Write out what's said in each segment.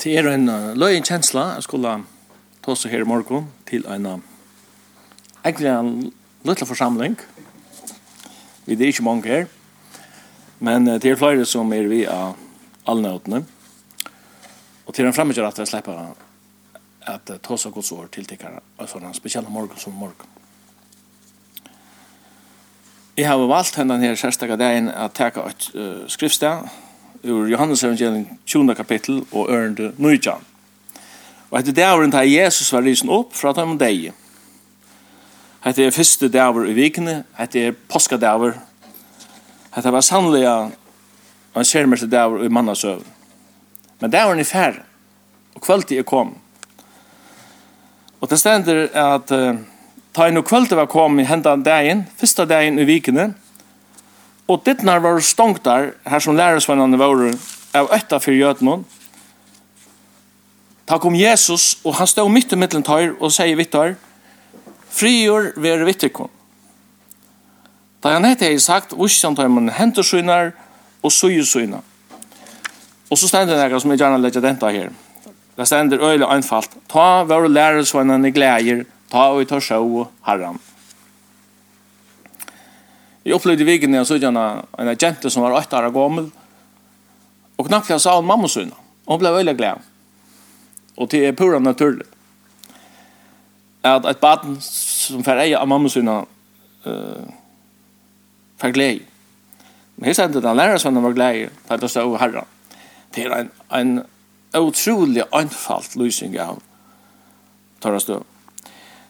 Det er en uh, løyen kjensla jeg skulle ta oss her i morgen til en uh, egentlig en løyla forsamling. Vi er ikke mange her, men uh, det er flere som er vi av alle allnøtene. Og til en fremmedgjør at jeg slipper at uh, ta oss av gods år til tikkere og for en spesiell morgen som morgen. Jeg har valgt henne her særstakke dagen at jeg teka et uh, skriftsted ur Johannes evangelium 20 kapittel og ørende 19. Og etter dæveren tar Jesus var risen opp fra dem deg. Hette er første dæver i vikene, hette er påskadæver. Hette var sannelig en skjermeste dæver i mannasøv. Men dæveren er færre, og kvalitet er kom. Og det stender at uh, ta inn og kvalitet var kom i hendan dagen, første dagen i vikene, Og dittnar var stongt der, her som lærersvennene var av etta fyrir jötnån. Ta kom Jesus, og han stod mitt i mittlen tøyr og sier vittar, frigjør være vittikon. Da han hette jeg sagt, vissjan hentur synar, og sujusynar. Og så stender det som jeg gjerne legger denta her. Det stender øyla einfalt, Ta var lærersvennene glæger, ta og ta sjå herran. Jeg opplevde i vegen jeg så en, en jente som var 8 år gammel, og knappt jeg sa hun mamma sønne. Hun ble veldig glad. Og det er pura naturlig. At et baden som får eie av mamma sønne, uh, får glede. Men jeg sendte den lærersvennen var glede, for det stod herren. Det er en, en utrolig anfalt løsning av Torrestøv.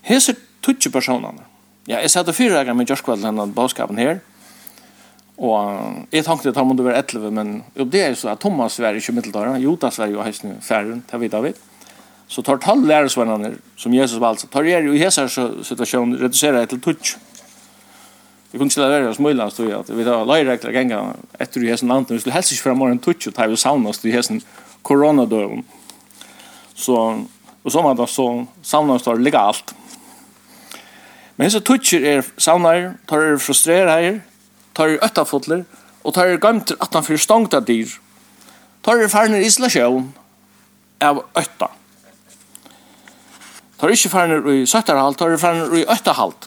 Hese tutsi personene Ja, jeg satt og fyra dagar med Jørskvall denne bådskapen her. Og jeg tenkte at han måtte være 11, men jo, det er så at Thomas var ikke middeldagen, Jotas var jo heisne færen, det vet vi. Så tar tall læresvennerne, som Jesus valgte, tar jeg jo i hese situasjonen, reduserer jeg til tutsk. Vi kunne ikke lade være oss møyland, stod jeg, at vi tar løyrekler genga etter i hesen landet, vi skulle helst ikke fra morgen tutsk, og tar vi sauna oss til hesen koronadøven. Så, og så var det så sauna oss der alt, Men hese tutcher er savnar, tar er frustrerar tar er öttafotler, og tar er gamter at han fyrir stongta dyr. Tar er farnir isla av ötta. Tar er ikkje farnir i søttarhalt, tar er farnir i öttahalt.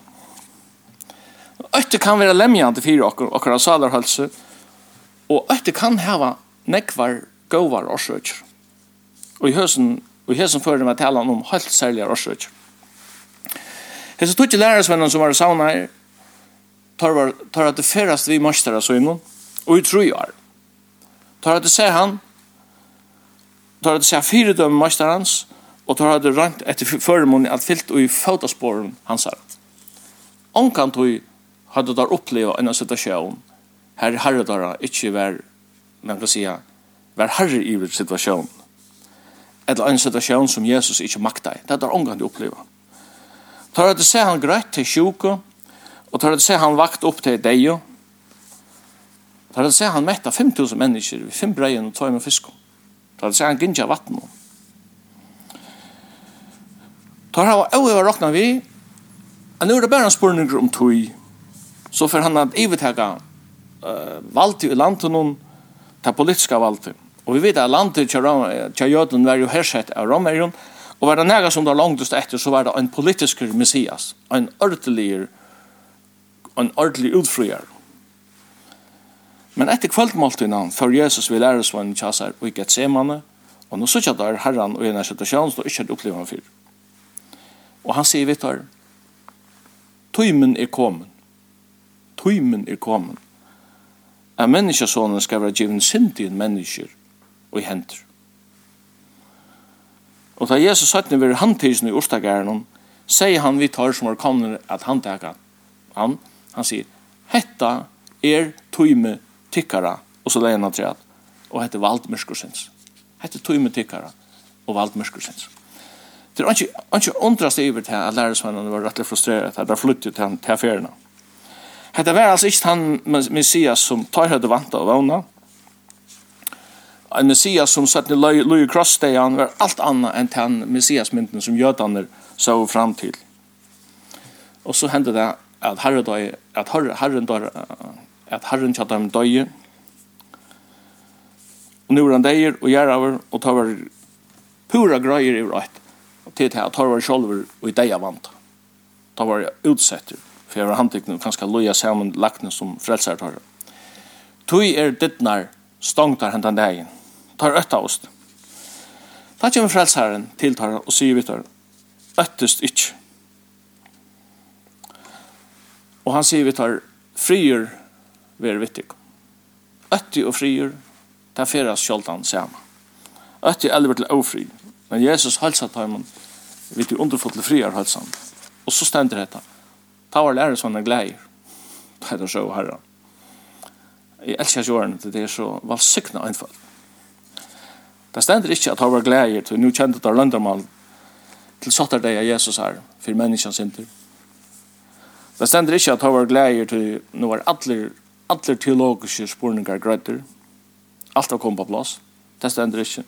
Ötte kan være lemjande fyrir okkur, okkur av salarhalse, og ötte kan hava nekvar govar orsøkjer. Og i høsen, og i høsen fyrir vi tala om helt særlige orsøkjer. Hesa tutje lærarsvennan som var sauna her, tar, tar at det ferast vi mørstara så innom, og i tru år. Tar at det ser han, tar at det ser fire døm møstarans, og tar at det rant etter føremån at fyllt og i fautasporen hans her. Onkan tog hadde der oppleva enn situasjon her herre der ikkje var, man kan sija, var herre i situasjon. Eller en situasjon som Jesus ikkje makta i. Det er der onkan du oppleva. Tar at det ser han grøtt til sjuko, og tar at det ser han vakt opp til deio. Tar at det ser han metta 5.000 mennesker vi fem breien og tøy med fisko, Tar at det ser han gynja vatten. Tar han og over råkna vi, og nå er det bare en om tøy, så får han at ivetega uh, valgt i landet noen, ta politiska valti. Og vi vet at landet til jøden var jo hersett av romerion, Og var det nægge som det langtest etter, så var det en politisk messias, en ordelig, en ordelig utfrier. Men etter kveldmåltiden, før Jesus vil lære seg en kjasser og ikke et semane, og nå sier der herren og i denne situasjonen, så ikke opplever han fyr. Og han sier, vet du, tøymen er kommet. Tøymen er kommet. En menneskesånen skal være givet sin en mennesker og i henter. Og da Jesus søttene ved handtidsen i Ostagæren, sier han vi tar som er kommet at han teka han. Han sier, hetta er tøyme tykkara, og så leier han til at, og hette vald myrskursins. Hette tøyme tykkara, og vald myrskursins. Det er ikke, ikke undrast i til at lærersvennene var rettelig frustreret, at det flyttet til, til affærene. Hette var altså ikke han Messias som tar høyde vant og vana, en messias som satt i Louis han var allt annat än den messiasmynden som jödarna så fram till. Och så hände det att herren döj, att herren döj, att herren tjatt dem döj. Och nu var han döjer och gäröver och tar var pura grejer i rätt. Och till det här tar var själver och i döja vant. Tar var utsätter. För jag var handteckning ganska loja samman lagna som frälsar tar. Tui er dittnar stångtar hentan dagen tar ötta ost. Da kommer frelsaren til tar og sier vi tar, øttest ikke. Og han sier vi tar, frier ver vittig. Ötti og frier, ta feras sjoldan sama. Ötti elver til ofri, men Jesus halsa taimun, vi til underfotle friar halsan. Og så stender dette, ta var lærer sånne gleier, Det er så herra. Jeg elsker sjåren, det er så valsykna einfalt. Det stender ikke at han var glæger til nu kjente der løndermal til satter deg av Jesus her for menneskene synder. Det stender ikke at han var glæger til nu var alle alle teologiske spurningar grøyder. Alt har kommet på plass. Det stender ikke.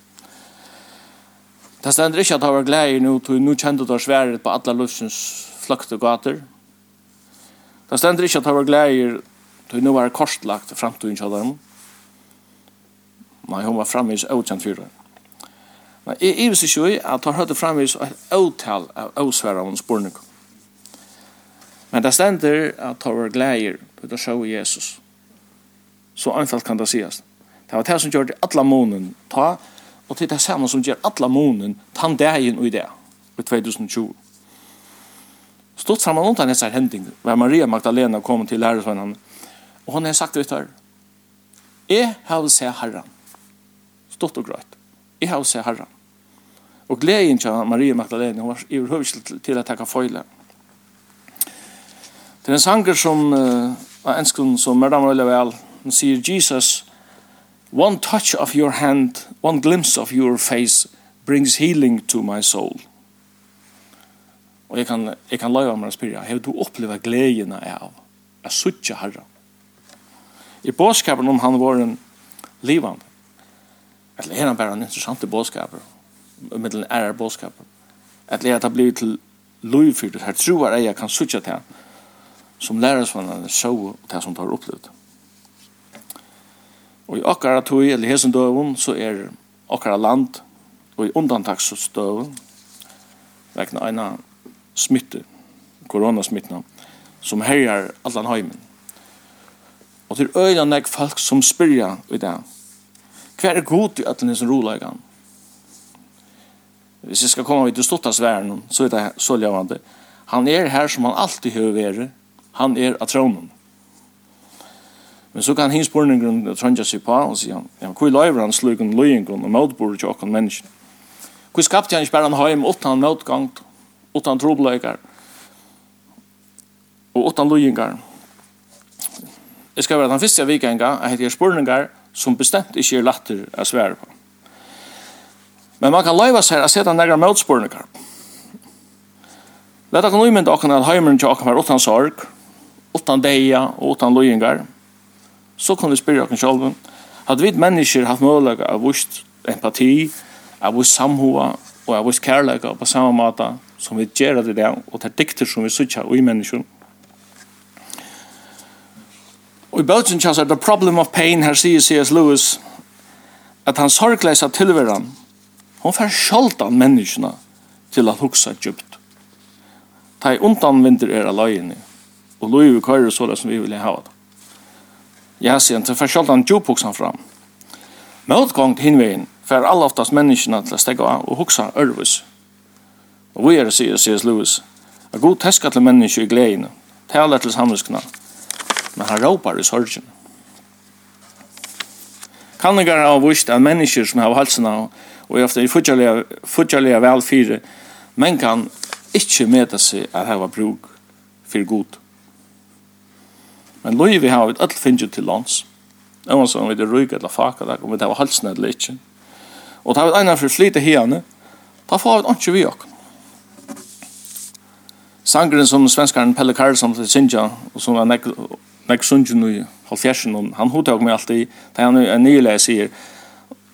Det stender ikke at han var glæger nå til nå kjente der sværet på alle løsens og gater. Det stender ikke at han var glæger til nå var korstlagt fremtiden kjaderen. Det Nei, hun var framvis åkjent fyrer. Men jeg ivis ikke i at hun hørte framvis et åtal av åsværa hun spurning. Men det stender at hun var glæger på det sjå Jesus. Så anfalt kan det sies. Det var det som gjør det alle månen ta, og det er det samme som gjør alle månen tann dagen og i det, i 2020. Stort saman undan hessar hending, var Maria Magdalena kom til lærersvennen, og hun har sagt det her, Jeg har sett herren, stort og grøtt. Jeg har sett herren. Og gleden til Maria Magdalene, hun var i overhøvelse til å takke føyle. Det er en sanger som uh, er enskene som er damer veldig vel, hun sier Jesus, One touch of your hand, one glimpse of your face brings healing to my soul. Og jeg kan, jeg kan løye meg å spørre, har du opplevd gleden av å suttje herre? I båtskapen om han var en livande, Eller er han bare en interessant bådskap, med en ære bådskap, er det blir til lov for det her tror jeg jeg kan sutja til som lærersvannene så og det som tar opplevd. Og i akkara tog, eller hesen døven, så er akkara land, og i undantaksdøven, vekna eina smitte, koronasmittna, som herjar allan heimen. Og til øyne nek folk som spyrja i det, Hva er god i er som rola i Hvis jeg skal komme vidt og stått av sværen, så er det så ljavande. Han er her som han alltid har vært. Han er av tronen. Men så kan hins borningen trøndja seg på og sier han, ja, hvor løyver han slugen løyengrunn og møtbordet til åkken mennesken? Hvor skapte han ikke bare en heim utan møtgangt, utan trobleikar og utan løyengar? Jeg skal være den første vikenga, jeg heter Spurningar, som bestemt ikke er latter å svære på. Men man kan løyva seg å sette nærmere møtspårninger. Lett kan nøymynda dere at heimeren til dere var utan sorg, utan deia og utan loyingar, så kan vi spyrja dere selv, at vi mennesker haft mulighet av vust empati, av vust samhua og av vust kærleika på samme måte som vi gjør det der, og det er dikter som vi sutja i menneskene, Og i bøtjen kjanser The Problem of Pain, her sier C.S. Lewis, at han sorgleisa tilveran, hon fer sjoldan menneskene til at huksa djupt. Ta i undanvinter er alaiene, og loiv vi køyre såle som vi vil hava det. Ja, sier han, til fer sjoldan djup huksa fram. Møtgångt hinvein fer all oftast menneskene til å stegga av og huksa ørvis. Og vi er, sier C.S. Lewis, a god teska til menneske i gleine, taler til samviskene, men han råpar i sorgen. Kanningar har vist at mennesker som har halsen av, og ofte er futjalega vel men kan ikkje meta seg at hava bruk for god. Men loiv vi har vi alt finnju til lands, Ewan som vi er ryk eller faka der, om vi tar halsen eller ikkje. Og tar vi eina for flyte hiane, ta får vi ikke vi ok. Sangren som svenskaren Pelle Karlsson til Sinja, og som er meg sungen i halvfjersen og han hodtag meg alltid da han er nyleg sier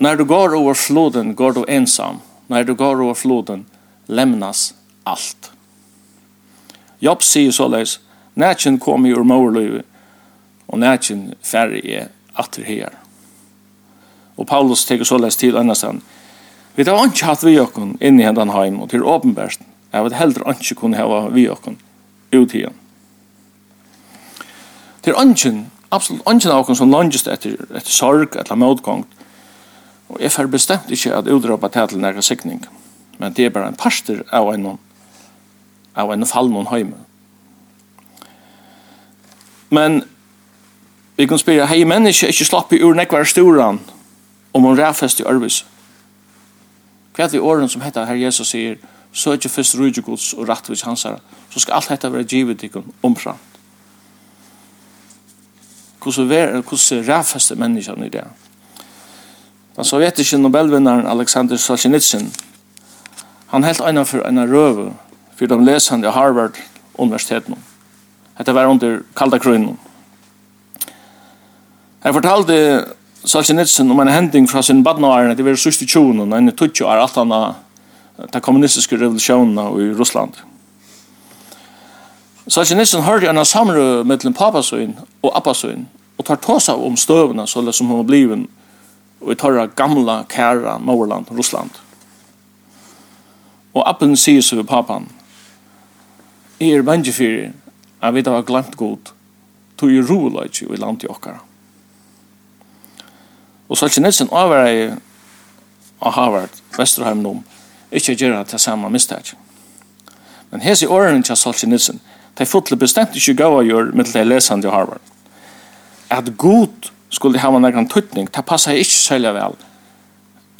När du går over floden går du ensam. När du går over floden lämnas allt. Jobb sier såleis Nætjen kom i ur morløyve og nætjen færre er atter her. Og Paulus teker såleis til annastand Vi tar ikke hatt vi okken inni hendan heim og til åpenbært Jeg vet heller ikke kunne hava vi okken ut igjen. Det er ønsken, absolutt ønsken av oss som lønges etter, etter sorg, etter motgång. Og jeg får bestemt ikke at utropa til til nærke sikning. Men det er bare en parster av en, av en fall noen høyme. Men vi kan spyrja, hei menneske ikke slapp i ur nekvar storan om hun ræfest i arbeids. Hva er det åren som heter her Jesus sier, så er ikke først rydde og rattvis hansara, så skal alt dette være givet ikon omframt hvordan vi er, hvordan rævfeste menneskene i det. Den sovjetiske Nobelvinneren Alexander Solzhenitsyn, han helt egnet for en røve for de lesende i Harvard universiteten. Dette var under kalda krøynen. Jeg fortalte Solzhenitsyn om en hending fra sin badnåren, det var 60-20, en 20 år, alt annet, den kommunistiske revolusjonen i Russland. Salsjanissen hørte en samre mellom papasøyen og appasøyen, og tar tåsa om støvene, så det som hun har blivet, og i tørre gamla, kæra, Mårland, Russland. Og appen sier så ved papan, Jeg er venge for, jeg vet at jeg har glemt god, tog jeg rolig ikke i landet i okkara. Og Salsjanissen avvarer jeg av Harvard, Vesterheim, ikke gjør det til samme mistak. Men hese årene til Solzhenitsyn, de fotle bestemt ikke gav å gjøre med det lesende i Harvard. At god skulle ha en egen tøtning, det passer ikke særlig vel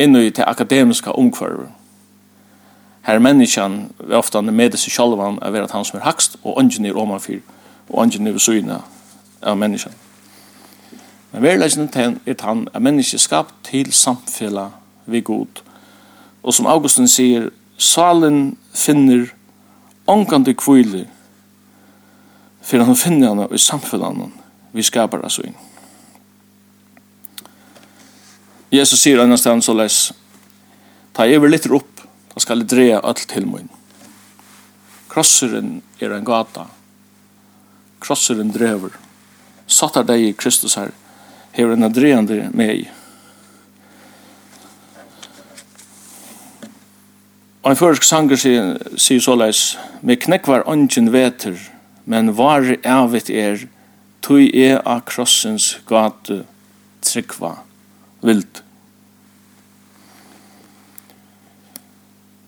inn i det akademiske omkvarver. Her er menneskene er ofte med seg selv om å være han som er hakst, og ånden er omanfyr, og ånden er syne av menneskene. Men verleggen er han at mennesket er skapt til samfunnet vi god. Og som Augustin sier, salen finner ångande kvile for han finner henne i samfunnet vi skapar oss inn. Jesus sier annars til så les, ta jeg vil litter opp, da skal jeg dreie alt til min. Krosseren er en gata, krosseren drever, sattar deg i Kristus her, hever en adreende meg. Og en førsk sanger sier, sier såleis, med knekvar ånden veter, men var avit er, tui e a krossens gatu tryggva vild.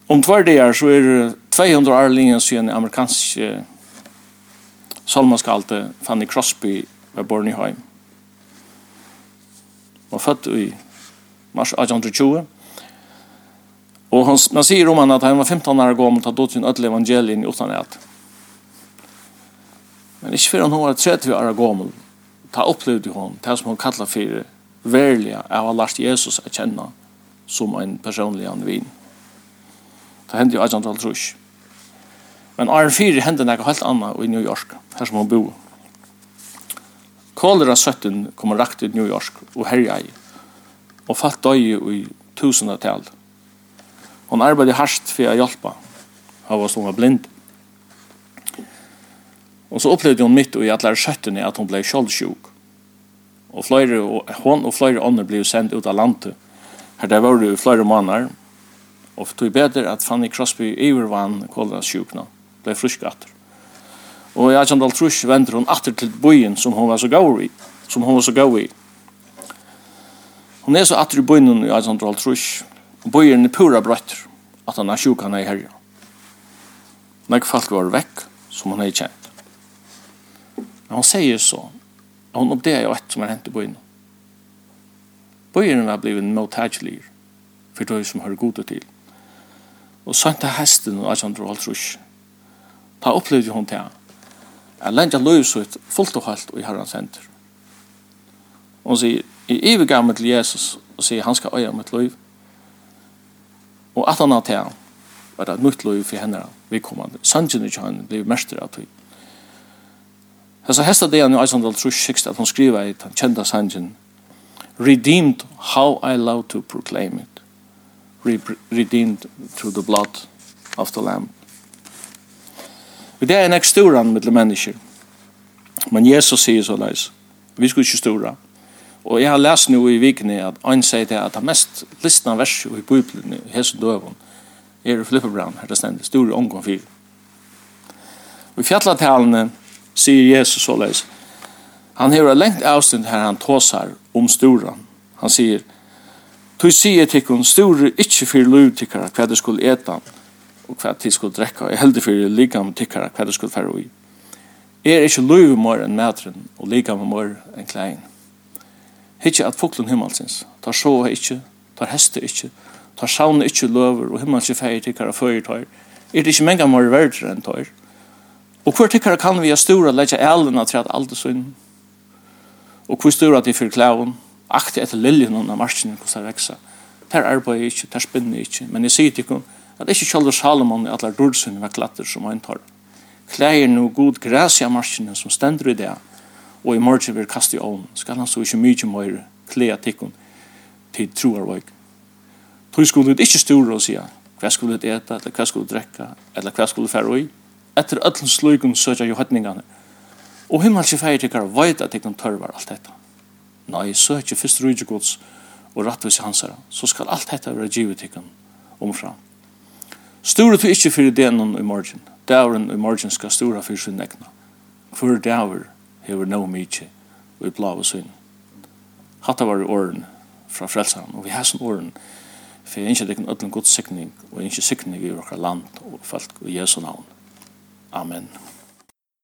Om tvær dagar så er 200 år lenge siden amerikansk salmaskalte Fanny Crosby var born i heim. Var født i mars 1820. Og han, man sier om han at han var 15 år gammel og tatt ut sin ødelig evangelien utan alt. Men ikke før hun var 30 år gammel, ta opplevde hun det som hun kallar for verlige av å lært Jesus å kjenne som en personlig anvin. Det hendte jo et antall trus. Men Arne 4 hendte noe helt annet i New York, her som hun bor. Kolera 17 kom rakt til New York og herja i, og fatt døy i tusen av tal. Hun arbeidde hardt for å hjelpe. Hun var sånn blind. Og så opplevde hun mitt og i alle skjøttene at hun ble kjoldsjuk. Og flere, og, hun og flere ånder ble sendt ut av landet. Her det var det i flere måneder. Og det tog bedre at Fanny Crosby ivervann koldrasjukene. Ble frisk atter. Og alt trus venter hun atter til byen som hun var så gav i. Som hun var så gav i. Hun er så atter i byen i 1850. Og byen er pura brøtter at han har sjukan i herja. Nei, folk var vekk som hun er kjent. Men hon säger så. Hon uppdager ju ett som har hänt i byn. Byn har blivit mottagelig för de som hör goda till. Och sånt där hästen och sånt där allt Ta upplevde hon det. Jag lärde löv så ett fullt och halvt och i herrans händer. Hon säger, i övergav mig till Jesus och säger han ska öja mitt liv. Och att han har till var det ett nytt liv för henne. Vi kommer att sannsynligt han blev mästare av tiden. Hesa hesta det han i will true sikst at hon skriva i kjenda sangen. Redeemed how I love to proclaim it. Re redeemed through the blood of the lamb. Vi det er en ekstoran mittel mennesker. Men Jesus sier så leis. Vi skulle ikke stora. Og jeg har lest nå i vikene at han sier det at det mest listna verset i Bibelen i Hesu Døvun er i Flippebran, her det stender, store omgång fyr. Og i fjallattalene, sier Jesus så leis. Han hever lengt avstund her han tåsar om storan. Han sier, Tu sier tikkun store ikkje fyrir luv tikkara hva du skulle eta og hva du skulle drekka og heldig fyrir likam tikkara hva du skulle færa ui. Er ikkje lov mor enn mætren og likam mor enn klein. Hittje at fuklun himmelsins, tar sjåa ikkje, tar heste ikkje, tar saun ikkje løver og himmelske feir tikkara fyrir tar. Er det ikkje menga mor verdre enn tar. Og hvor tykkere kan vi ha stora leggja elena til at alder søgn? Og hvor stora de fyrir klæven? Akti etter liljen av marsjen hos det veksa. Der arbeider jeg ikke, der spinner jeg ikke. Men jeg sier til henne at ikke kjaldur Salomon i alle dårdsyn med klatter som han tar. Klæger no god græs i marsjen som stender i det og i morgen vil kaste i ovn. Skal han så ikke mye mer klæger til henne til troarvøyk. Tog skulle du ikke store og sier hva skulle du ete, eller hva skulle du drekke, eller hva skulle du fære i? Etter öllum slugum søtja jo høtningane. Og himmelske feir tikkar veit at tikkun tørvar alt dette. Nei, søtja fyrst rujtje gods og rattvis hansara, så skal alt dette være givet tikkun omfra. Stora du ikkje fyrir denon i morgen. Dauren i morgen skal stora fyrir sin egna. Hvor daur hever no mykje og i blau og svinn. Hatta var i åren fra frelsaren, og vi har som åren for jeg ønsker deg en ødelen god sikning, og jeg ønsker sikning i vårt land og folk og Jesu navn. Amen.